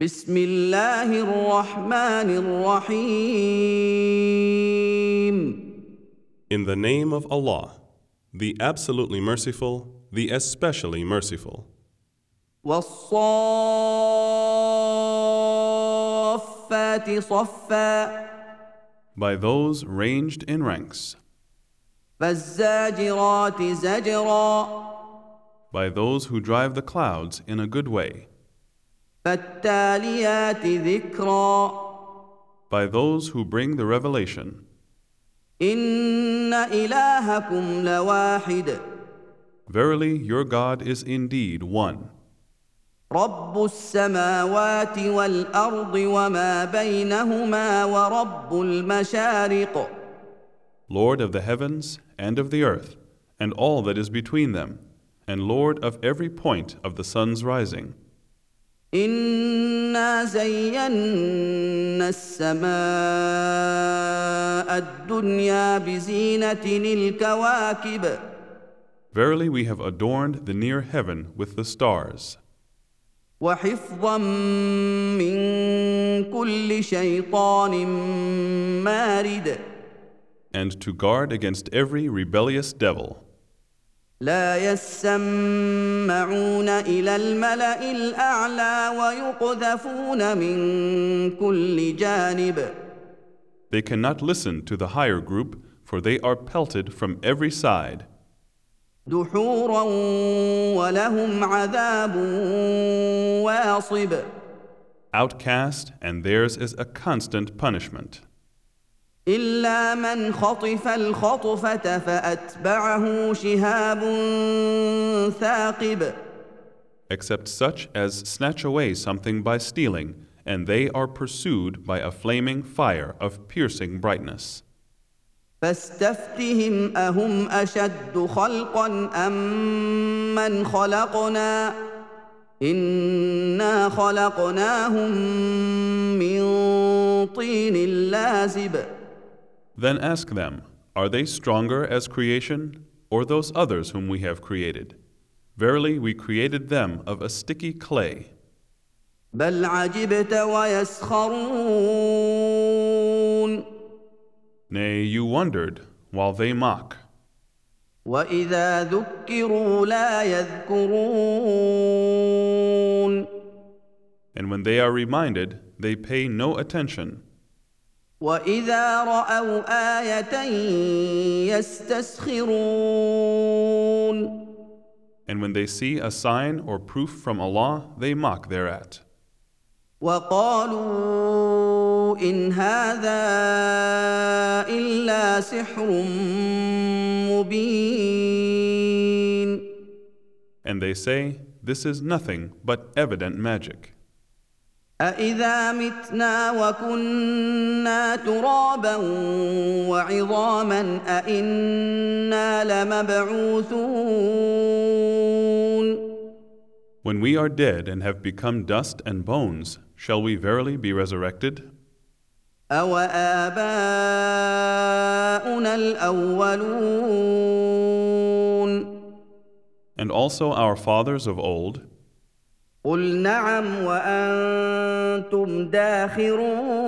بسم الله الرحمن الرحيم In the name of Allah, the absolutely merciful, the especially merciful. والصافات صفا By those ranged in ranks, فالزاجرات زجرا by those who drive the clouds in a good way, فالتاليات ذكرا by those who bring the revelation. إن إلهكم لواحد Verily, your God is indeed one, رب السماوات والأرض وما بينهما ورب المشارق Lord of the heavens and of the earth, and all that is between them, and Lord of every point of the sun's rising. إنا زينا السماء الدنيا بزينة الكواكب Verily, we have adorned the near heaven with the stars, وحفظا من كل شيطان مارد and to guard against every rebellious devil. لا يسمعون إلى الملأ الأعلى ويقذفون من كل جانب They cannot listen to the higher group, for they are pelted from every side. دحورا ولهم عذاب واصب Outcast, and theirs is a constant punishment. إلا من خطف الخطفة فأتبعه شهاب ثاقب Except such as snatch away something by stealing, and they are pursued by a flaming fire of piercing brightness. فاستفتهم أهم أشد خلقا أم من خلقنا إنا خلقناهم من طين لازب Then ask them, Are they stronger as creation, or those others whom we have created? Verily, we created them of a sticky clay. بل عجبت ويسخرون Nay, you wondered while they mock. واذا ذكروا لا يذكرون And when they are reminded, they pay no attention. واذا راوا ايه يستسخرون And when they see a sign or proof from Allah, they mock thereat. وقالوا ان هذا الا سحر مبين And they say, This is nothing but evident magic. أإذا متنا وكنا ترابا وعظاما أإنا لمبعوثون When we are dead and have become dust and bones, shall we verily be resurrected? أوآباؤنا الأولون And also our fathers of old? قل نعم وأنتم داخرون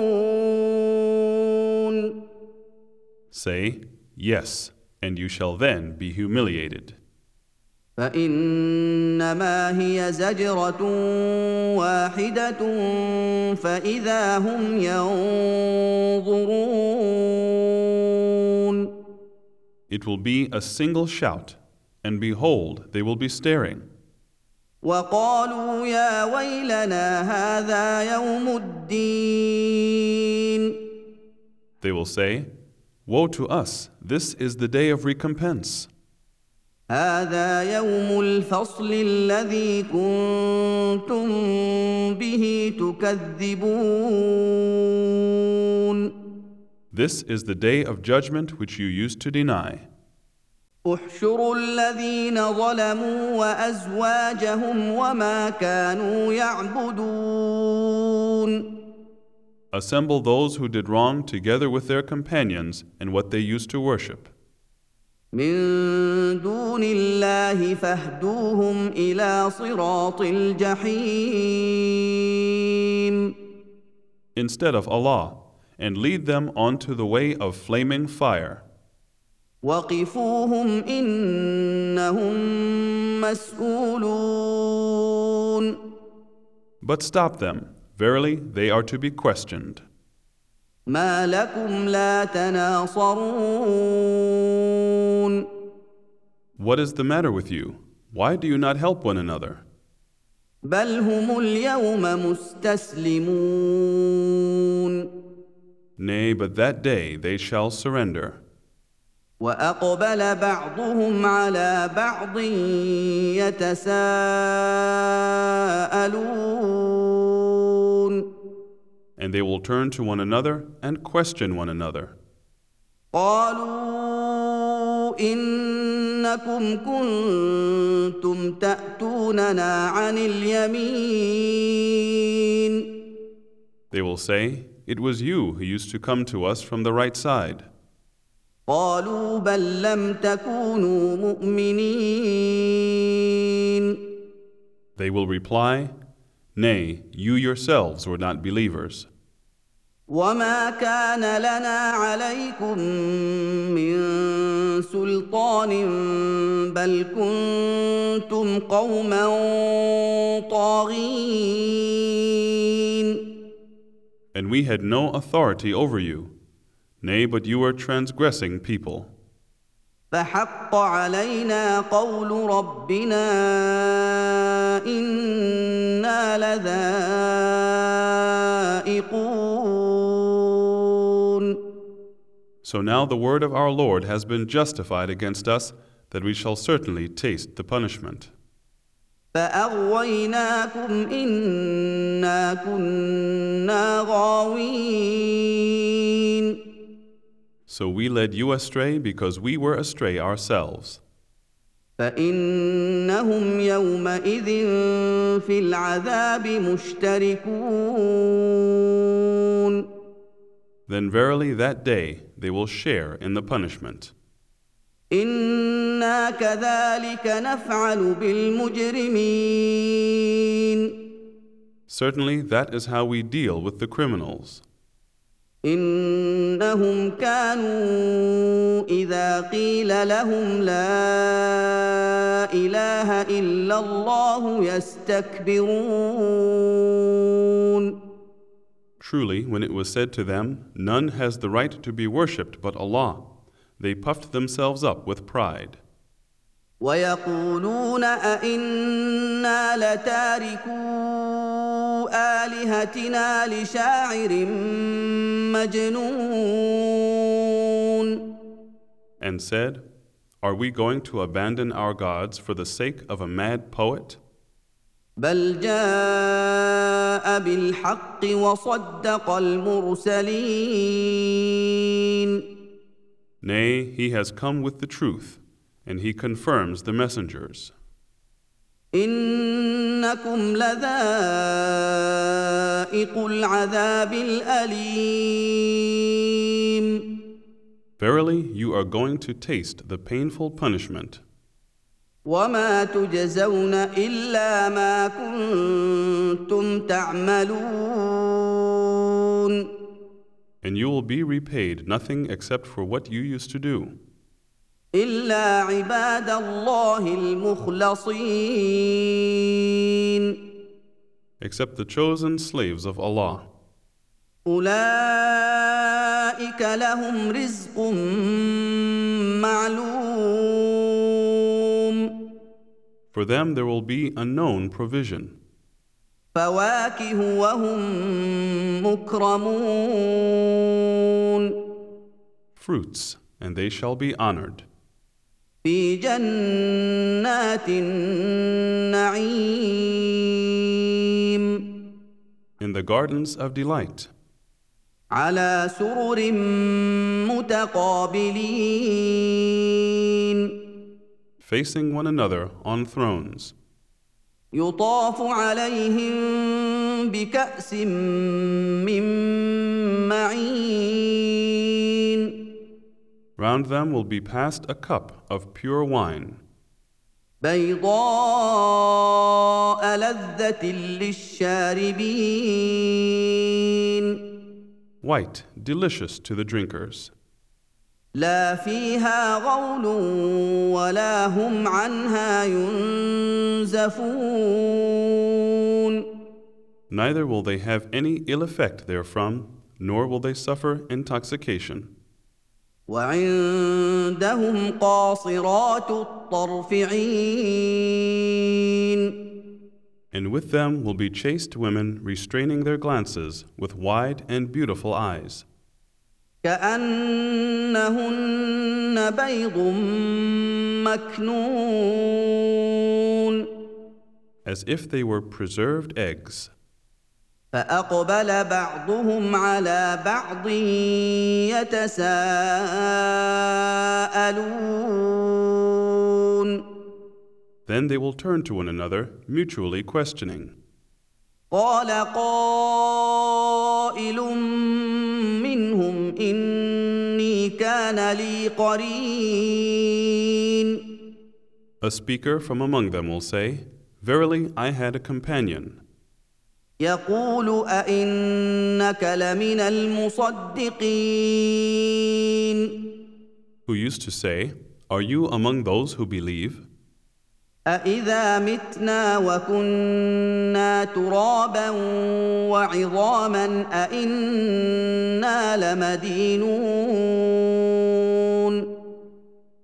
Say, Yes, and you shall then be humiliated. فإنما هي زجرة واحدة فإذا هم ينظرون It will be a single shout, and behold, they will be staring. وقالوا يا ويلنا هذا يوم الدين They will say, Woe to us, this is the day of recompense. هذا يوم الفصل الذي كنتم به تكذبون This is the day of judgment which you used to deny. احشروا الذين ظلموا وازواجهم وما كانوا يعبدون Assemble those who did wrong together with their companions and what they used to worship. من دون الله فاهدوهم الى صراط الجحيم instead of Allah, and lead them onto the way of flaming fire. وقفوهم إنهم مسؤولون But stop them. Verily, they are to be questioned. ما لكم لا تناصرون What is the matter with you? Why do you not help one another? بل هم اليوم مستسلمون Nay, but that day they shall surrender. واقبل بعضهم على بعض يتساءلون And they will turn to one another and question one another. قالوا انكم كنتم تاتوننا عن اليمين They will say, It was you who used to come to us from the right side. قالوا بل لم تكونوا مؤمنين They will reply, Nay, you yourselves were not believers. وما كان لنا عليكم من سلطان بل كنتم قوما طاغين And we had no authority over you. Nay, but you were transgressing people. فحق علينا قول ربنا انا لذائقون So now the word of our Lord has been justified against us that we shall certainly taste the punishment. فاغويناكم انا كنا غاوين So we led you astray because we were astray ourselves. فانهم يومئذ في العذاب مشتركون Then verily that day they will share in the punishment. انا كذلك نفعل بالمجرمين Certainly that is how we deal with the criminals. انهم كانوا اذا قيل لهم لا اله الا الله يستكبرون Truly, when it was said to them, None has the right to be worshipped but Allah, they puffed themselves up with pride. ويقولون أئنا لتاركو آلهتنا لشاعر مجنون And said, Are we going to abandon our gods for the sake of a mad poet? بل جاء بالحق وصدق المرسلين Nay, he has come with the truth, and he confirms the messengers. إنكم لذائق العذاب الأليم Verily, you are going to taste the painful punishment, وما تجزون إلا ما كنتم تعملون and you will be repaid nothing except for what you used to do, إلا عباد الله المخلصين except the chosen slaves of Allah. أولئك لهم رزق معلوم For them there will be a known provision, فواكه وهم مكرمون fruits, and they shall be honored في جنات النعيم in the gardens of delight, على سرر متقابلين facing one another on thrones. يطاف عليهم بكأس من معين Round them will be passed a cup of pure wine, بيضاء لذة للشاربين white, delicious to the drinkers. لا فيها غول ولا هم عنها ينزفون Neither will they have any ill effect therefrom, nor will they suffer intoxication. وعندهم قاصرات الطرف عين And with them will be chaste women restraining their glances with wide and beautiful eyes, كأنهن بيض مكنون as if they were preserved eggs. فأقبل بعضهم على بعض يتساءلون Then they will turn to one another, mutually questioning. قال قائل منهم إني كان لي قرين A speaker from among them will say, Verily, I had a companion, يقول أئنك لمن المصدقين who used to say, Are you among those who believe? أإذا متنا وكنا ترابا وعظاما أإنا لمدينون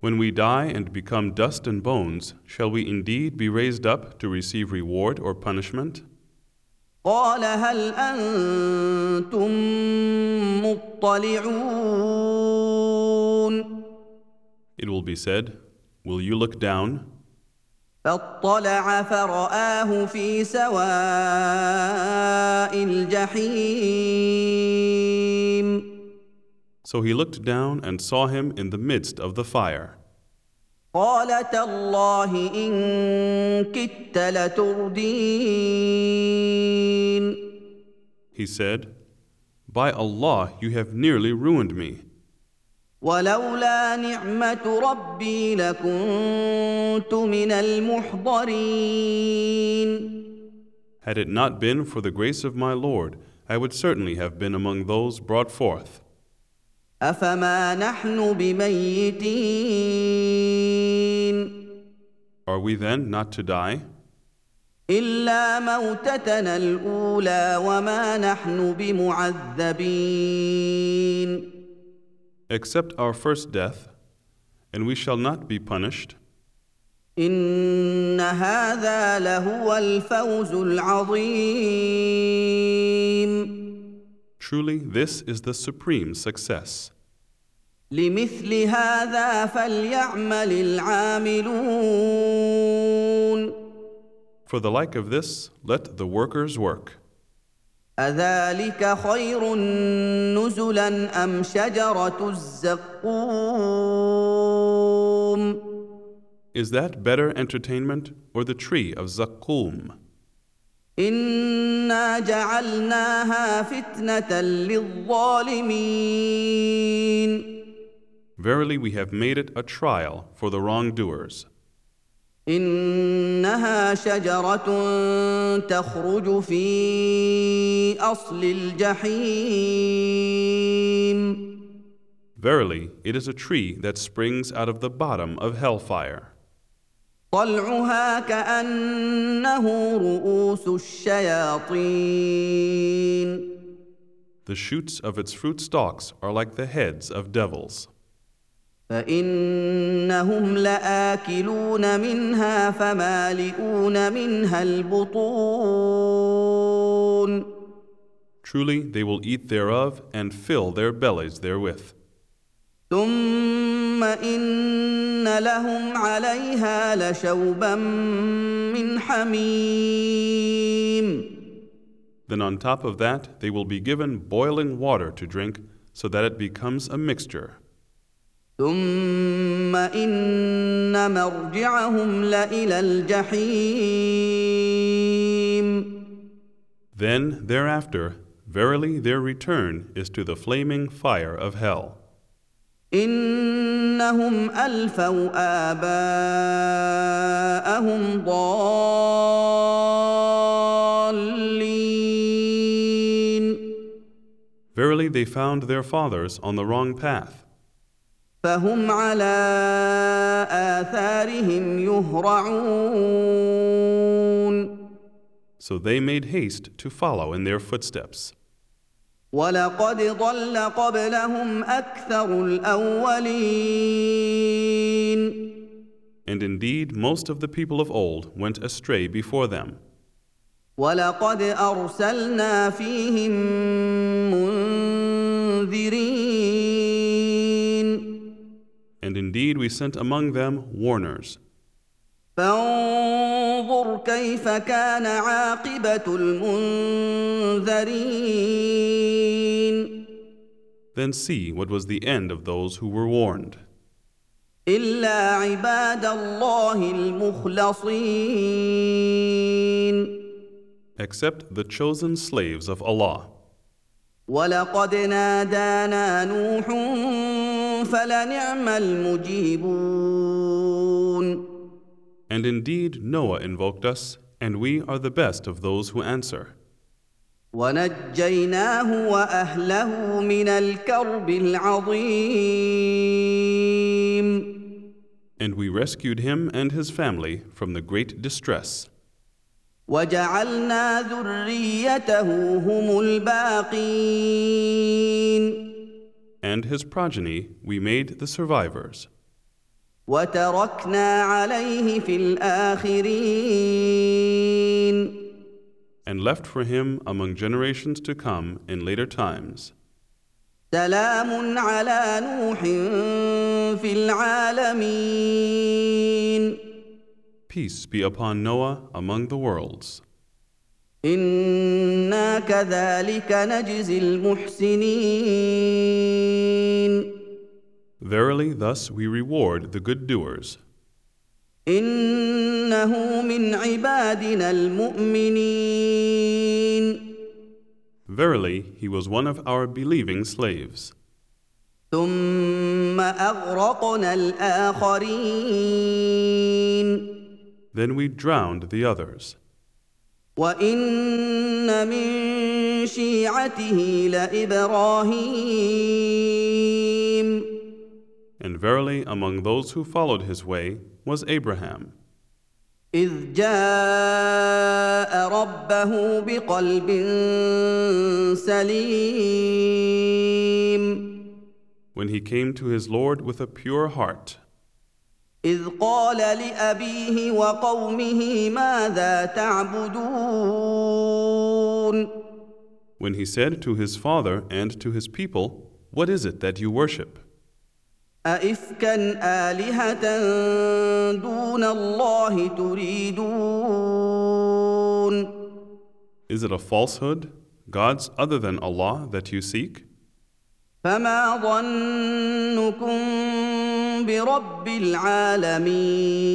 When we die and become dust and bones, shall we indeed be raised up to receive reward or punishment? قال هل أنتم مطلعون It will be said, Will you look down? فاطلع فرآه في سواء الجحيم So he looked down and saw him in the midst of the fire. قال تالله إن كدت لتردين He said, By Allah, you have nearly ruined me. ولولا نعمة ربي لكنت من المحضرين Had it not been for the grace of my Lord, I would certainly have been among those brought forth. أفما نحن بميتين Are we then not to die? إلا موتتنا الأولى وما نحن بمعذبين Except our first death, and we shall not be punished. إن هذا لهو الفوز العظيم Truly, this is the supreme success. لمثل هذا فليعمل العاملون For the like of this, let the workers work. أذلك خير نزلا أم شجرة الزقوم Is that better entertainment or the tree of Zaqqum? إنا جعلناها فتنة للظالمين Verily, we have made it a trial for the wrongdoers. إنها شجرة تخرج في أصل الجحيم Verily, it is a tree that springs out of the bottom of hellfire. طلعها كأنه رؤوس الشياطين The shoots of its fruit stalks are like the heads of devils. فإنهم لآكلون منها فمالئون منها البطون Truly, they will eat thereof and fill their bellies therewith. ثم إن لهم عليها لشوبا من حميم Then on top of that, they will be given boiling water to drink so that it becomes a mixture. ثم إن مرجعهم لإلى الجحيم Then, thereafter, verily their return is to the flaming fire of hell. إنهم ألفوا آباءهم ضالين Verily, they found their fathers on the wrong path. فهم على آثارهم يهرعون So they made haste to follow in their footsteps. ولقد ضل قبلهم أكثر الأولين And indeed, most of the people of old went astray before them. ولقد أرسلنا فيهم منذرين And indeed, we sent among them warners. فانظر كيف كان عاقبة المنذرين Then see what was the end of those who were warned. إلا عباد الله المخلصين except the chosen slaves of Allah. ولقد نادانا نوح فلنعم المجيبون And indeed, Noah invoked us, and we are the best of those who answer. ونجيناه واهله من الكرب العظيم And we rescued him and his family from the great distress. وجعلنا ذريته هم الباقين And his progeny we made the survivors. وتركنا عليه في الاخرين and left for him among generations to come in later times. سلام على نوح في العالمين Peace be upon Noah among the worlds. أنا كذلك نجزي المحسنين Verily, thus we reward the good doers. انه من عبادنا المؤمنين Verily, he was one of our believing slaves. ثم اغرقنا الاخرين Then we drowned the others. وان من شيعته لابراهيم And verily, among those who followed his way was Abraham, اذ جاء ربه بقلب سليم when he came to his Lord with a pure heart, اذ قال لابيه وقومه ماذا تعبدون when he said to his father and to his people, What is it that you worship? أئفكا آلهة دون الله تريدون Is it a falsehood, gods other than Allah that you seek? فما ظنكم برب العالمين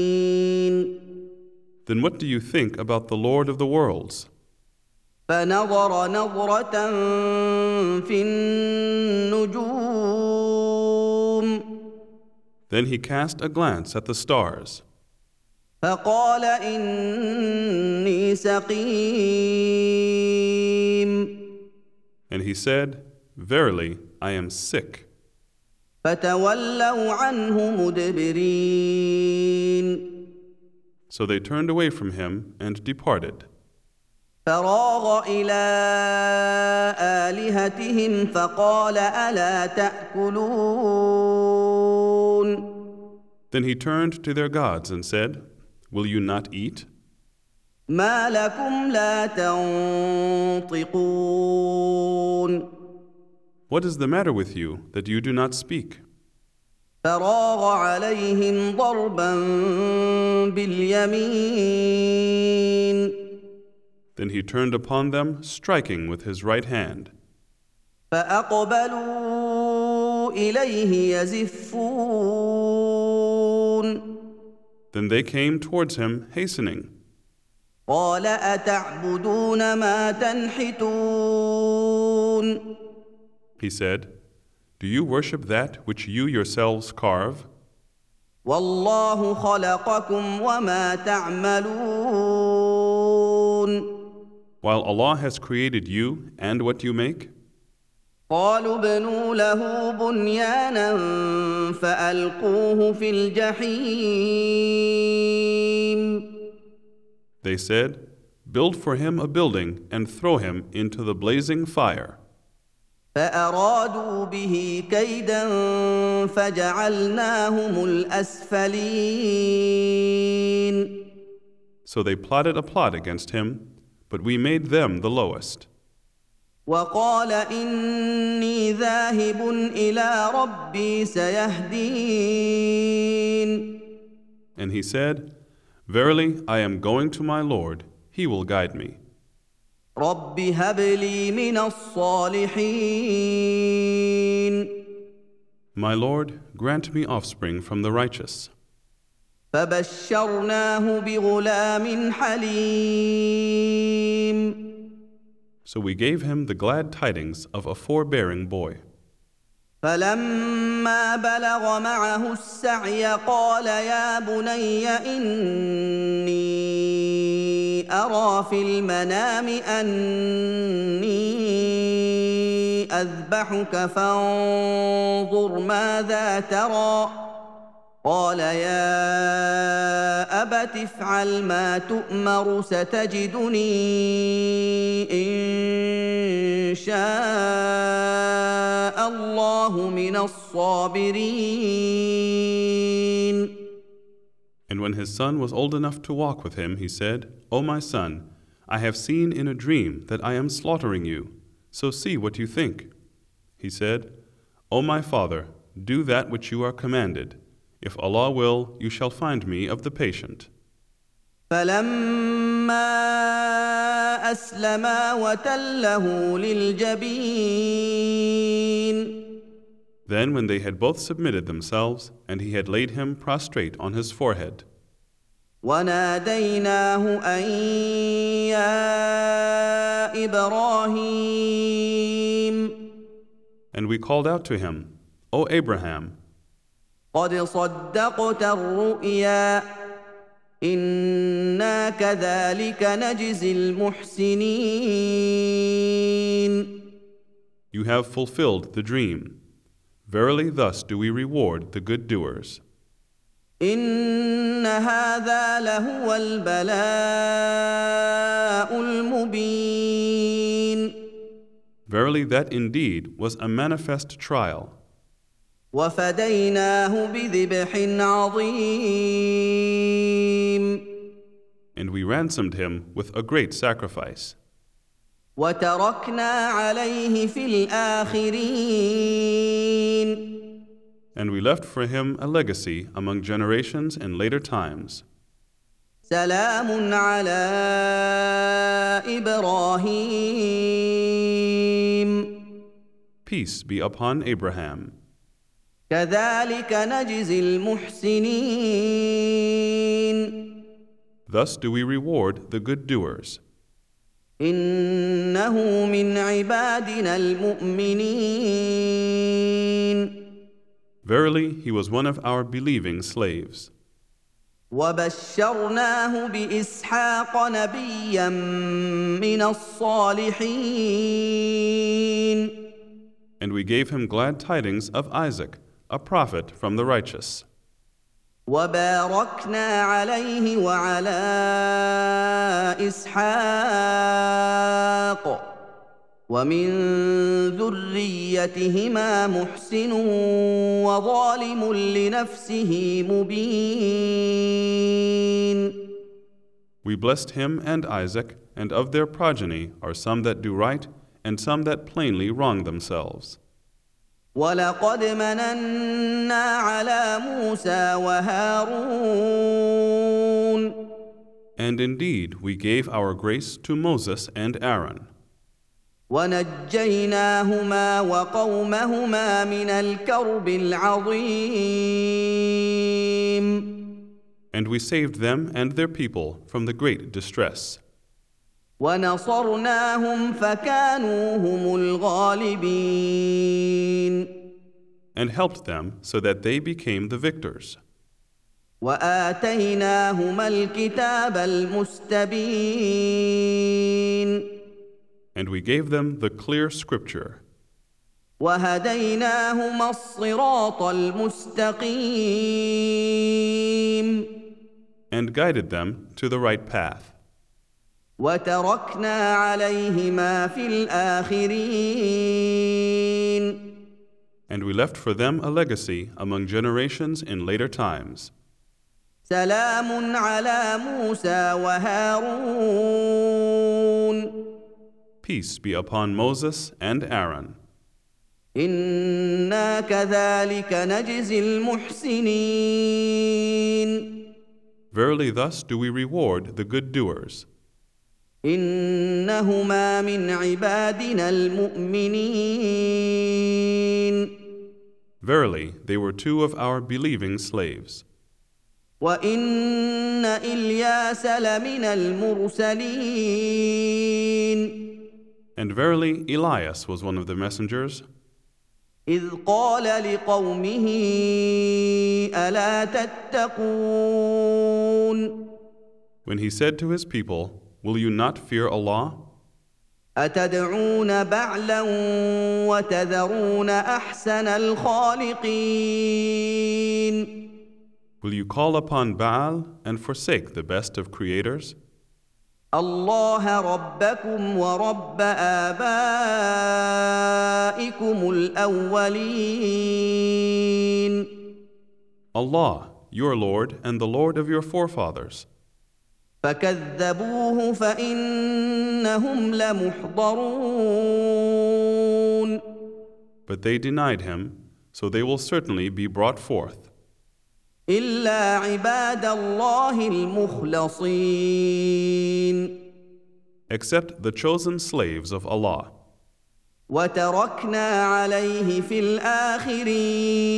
Then what do you think about the Lord of the worlds? فنظر نظرة في النجوم Then he cast a glance at the stars, فقال إني سقيم and he said, Verily, I am sick. فتولوا عنه مدبرين So they turned away from him and departed. فراغ إلى آلهتهم فقال ألا تأكلون Then he turned to their gods and said, Will you not eat? ما لكم لا تنطقون What is the matter with you that you do not speak? فراغ عليهم ضربا باليمين Then he turned upon them, striking with his right hand. فأقبلوا إليه يزفون Then they came towards him, hastening. قال أتعبدون ما تنحتون He said, Do you worship that which you yourselves carve? والله خلقكم وما تعملون While Allah has created you and what you make? قالوا ابنوا له بنيانا فالقوه في الجحيم They said, Build for him a building and throw him into the blazing fire. فارادوا به كيدا فجعلناهم الاسفلين So they plotted a plot against him, but we made them the lowest. وقال اني ذاهب الى ربي سيهدين And he said, Verily, I am going to my Lord, he will guide me. رب هب لي من الصالحين My Lord, grant me offspring from the righteous. فبشرناه بغلام حليم So we gave him the glad tidings of a forbearing boy. فلما بلغ معه السعي قال يا بني إني أرى في المنام أني أذبحك فانظر ماذا ترى قال يا ابت افعل ما تؤمر ستجدني ان شاء الله من الصابرين And when his son was old enough to walk with him, he said, O my son, I have seen in a dream that I am slaughtering you, so see what you think. He said, O my father, do that which you are commanded. If Allah will, you shall find me of the patient. فلما اسلما وتله للجبين Then, when they had both submitted themselves, and he had laid him prostrate on his forehead, وناديناه ان يا ابراهيم and we called out to him, O Abraham, قد صدقت الرؤيا انا كذلك نجزي المحسنين you have fulfilled the dream. Verily, thus do we reward the good doers. ان هذا لهو البلاء المبين Verily, that indeed was a manifest trial, وفديناه بذبح عظيم and we ransomed him with a great sacrifice. وتركنا عليه في الاخرين And we left for him a legacy among generations in later times. سلام على ابراهيم Peace be upon Abraham. كذلك نجزي المحسنين Thus do we reward the good doers. انه من عبادنا المؤمنين Verily, he was one of our believing slaves. وبشرناه باسحاق نبيا من الصالحين And we gave him glad tidings of Isaac, a prophet from the righteous. وباركنا عليه وعلى اسحاق ومن ذريتهما محسن وظالم لنفسه مبين We blessed him and Isaac, and of their progeny are some that do right, and some that plainly wrong themselves. ولقد مننا على موسى وهارون And indeed, we gave our grace to Moses and Aaron, ونجيناهما وقومهما من الكرب العظيم and we saved them and their people from the great distress. ونصرناهم فكانوا هم الغالبين and helped them so that they became the victors. واتيناهما الكتاب المستبين And we gave them the clear scripture. وهديناهما الصراط المستقيم and guided them to the right path. وتركنا عليهما في الاخرين And we left for them a legacy among generations in later times. سلام على موسى وهارون Peace be upon Moses and Aaron. انا كذلك نجزي المحسنين Verily, thus do we reward the good doers. انهما من عبادنا المؤمنين Verily, they were two of our believing slaves. وان الياس لمن المرسلين And verily, Elias was one of the messengers اذ قال لقومه الا تتقون when he said to his people, Will you not fear Allah? اتدعون بعلا وتذرون احسن الخالقين Will you call upon Baal and forsake the best of creators? الله ربكم ورب ابائكم الاولين Allah, your Lord and the Lord of your forefathers. فكذبوه فانهم لمحضرون But they denied him, so they will certainly be brought forth. الا عباد الله المخلصين except the chosen slaves of Allah. وتركنا عليه في الاخرين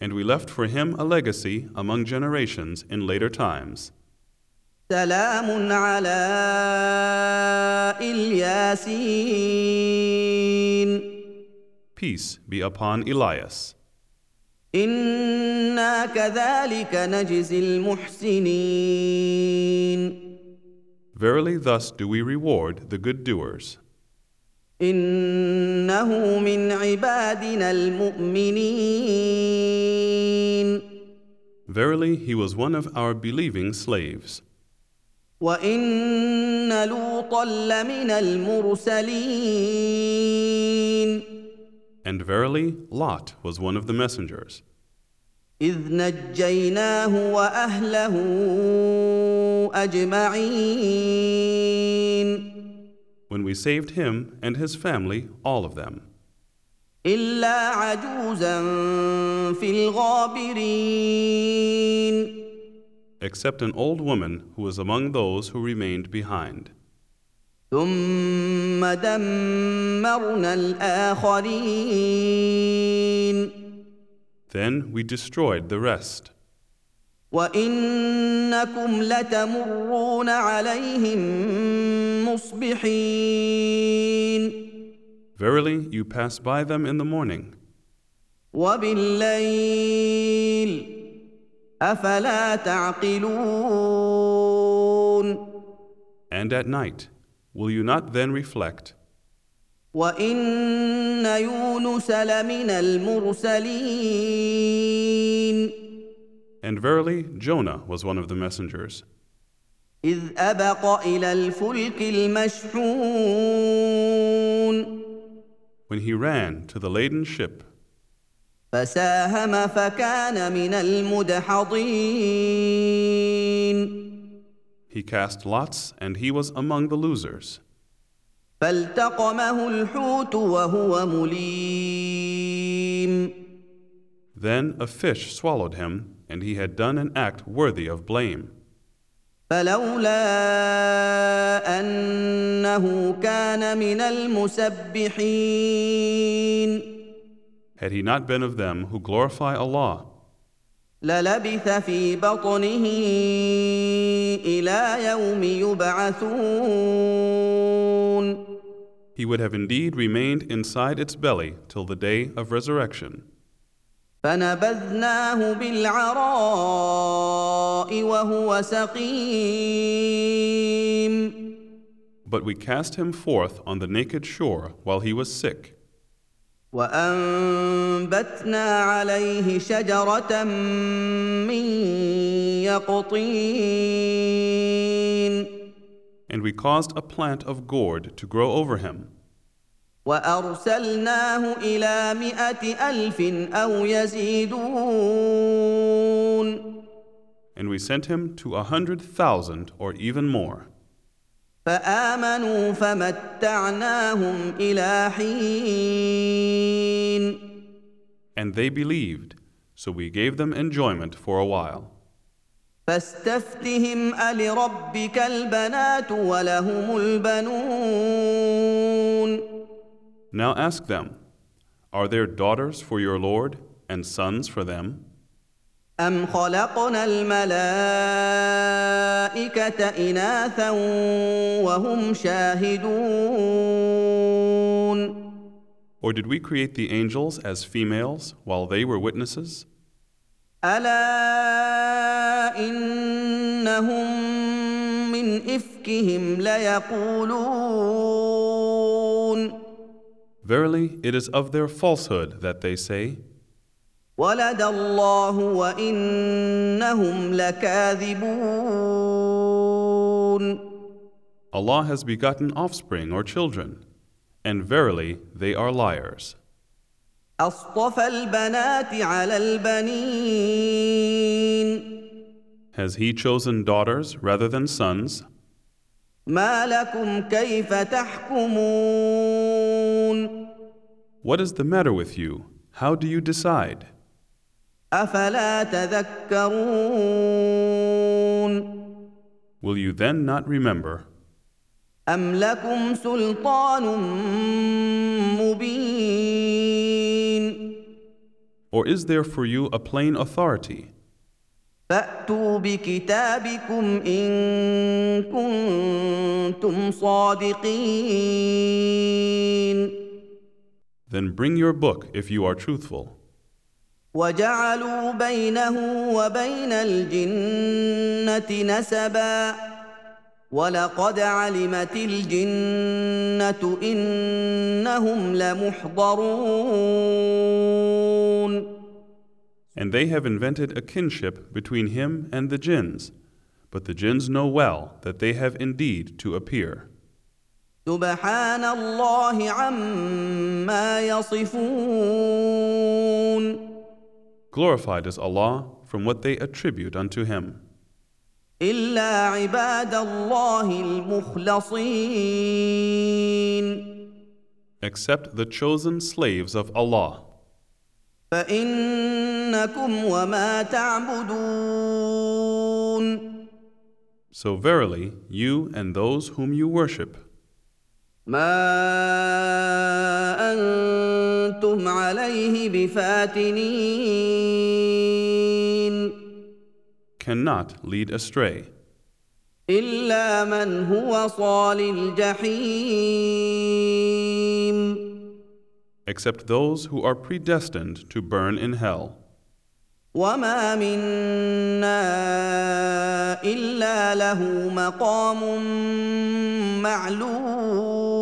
And we left for him a legacy among generations in later times. سلام على الياسين Peace be upon Elias. انا كذلك نجزي المحسنين Verily, thus do we reward the good doers. انه من عبادنا المؤمنين Verily, he was one of our believing slaves. وان لوطا لمن المرسلين And verily, Lot was one of the messengers. اذ نجيناه واهله اجمعين When we saved him and his family, all of them, الا عجوزا في الغابرين except an old woman who was among those who remained behind. ثم دمرنا الاخرين Then we destroyed the rest. وانكم لتمرون عليهم مصبحين Verily, you pass by them in the morning, وبالليل افلا تعقلون and at night. Will you not then reflect? وان يونس لمن المرسلين And verily, Jonah was one of the messengers. اذ ابق الى الفلك المشحون When he ran to the laden ship, فساهم فكان من المدحضين he cast lots and he was among the losers. فالتقمه الحوت وهو مليم Then a fish swallowed him, and he had done an act worthy of blame. فلولا انه كان من المسبحين Had he not been of them who glorify Allah, للبث في بطنه الى يوم يبعثون he would have indeed remained inside its belly till the day of resurrection. فنبذناه بالعراء وهو سقيم But we cast him forth on the naked shore while he was sick. وانبتنا عليه شجره من يقطين And we caused a plant of gourd to grow over him. وارسلناه إلى مائه الف أو يزيدون And we sent him to a hundred thousand or even more. فامنوا فمتعناهم إلى حين And they believed, so we gave them enjoyment for a while. فاستفتهم ألربك البنات ولهم البنون Now ask them, Are there daughters for your Lord and sons for them? أم خلقنا الملائكة إناثا وهم شاهدون Or did we create the angels as females while they were witnesses? ألا إنهم من إفكهم ليقولون Verily, it is of their falsehood that they say, ولد الله وإنهم لكاذبون Allah has begotten offspring or children, and verily they are liars. أصطفى البنات على البنين Has He chosen daughters rather than sons? ما لكم كيف تحكمون What is the matter with you? How do you decide? أفلا تذكرون Will you then not remember? أم لكم سلطان مبين Or is there for you a plain authority? فأتوا بكتابكم إن كنتم صادقين Then bring your book if you are truthful. وجعلوا بينه وبين الجنة نسبا ولقد علمت الجنة إنهم لمحضرون And they have invented a kinship between him and the jinns. But the jinns know well that they have indeed to appear. سبحان الله عما يصفون Glorified is Allah from what they attribute unto him, إلا عباد الله المخلصين except the chosen slaves of Allah. فإنكم وما تعبدون So verily, you and those whom you worship, ما أنتم عليه بفاتنين cannot lead astray, إلا من هو صال الجحيم except those who are predestined to burn in hell. وما منا إلا له مقام معلوم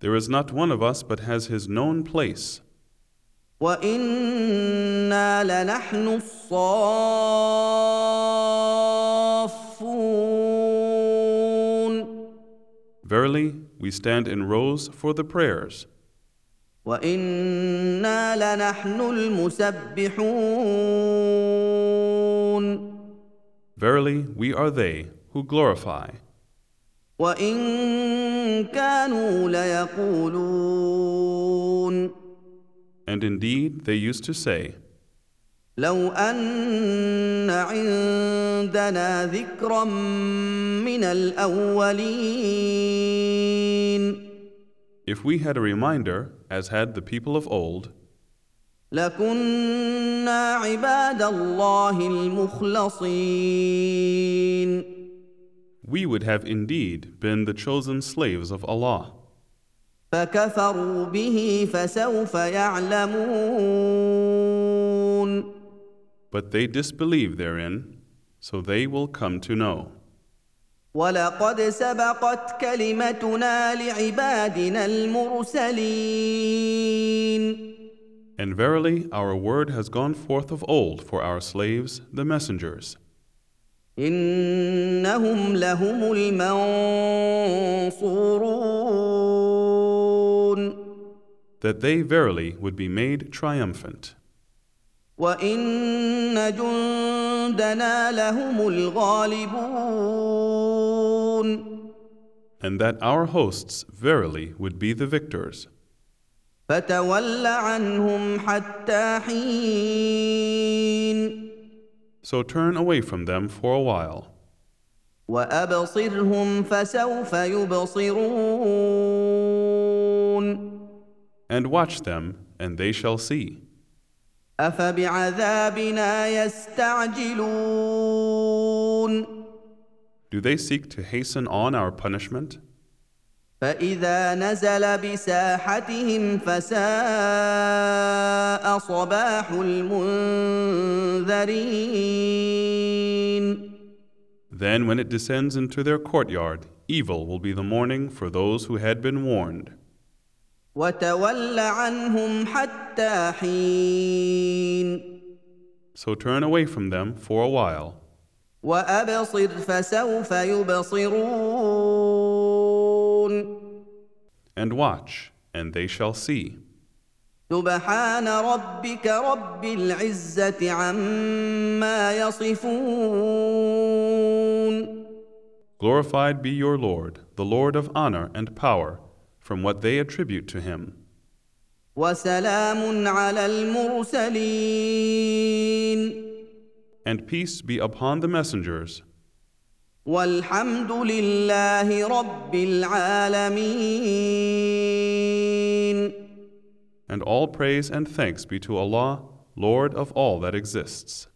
There is not one of us but has his known place, وإنا لنحن الصافون Verily, we stand in rows for the prayers, وإنا لنحن المسبحون verily, we are they who glorify. وإن كانوا ليقولون And indeed, they used to say, لو أن عندنا ذكرا من الأولين If we had a reminder, as had the people of old, we would have indeed been the chosen slaves of Allah. But they disbelieve therein, so they will come to know. ولقد سبقت كلمتنا لعبادنا المرسلين And verily, our word has gone forth of old for our slaves, the messengers, إنهم لهم المنصورون that they verily would be made triumphant, وإن جندنا لهم الغالبون and that our hosts verily would be the victors. فتول عنهم حتى حين So turn away from them for a while, وأبصرهم فسوف يبصرون and watch them, and they shall see. أفبعذابنا يستعجلون Do they seek to hasten on our punishment? فإذا نزل بساحتهم فساء صباح المنذرين Then, when it descends into their courtyard, evil will be the morning for those who had been warned. وتول عنهم حتى حين So turn away from them for a while, وأبصر فسوف يبصرون and watch, and they shall see. سبحان ربك رب العزة عما يصفون Glorified be your Lord, the Lord of honor and power, from what they attribute to him. وسلام على المرسلين And peace be upon the messengers, والحمد لله رب العالمين and all praise and thanks be to Allah, Lord of all that exists.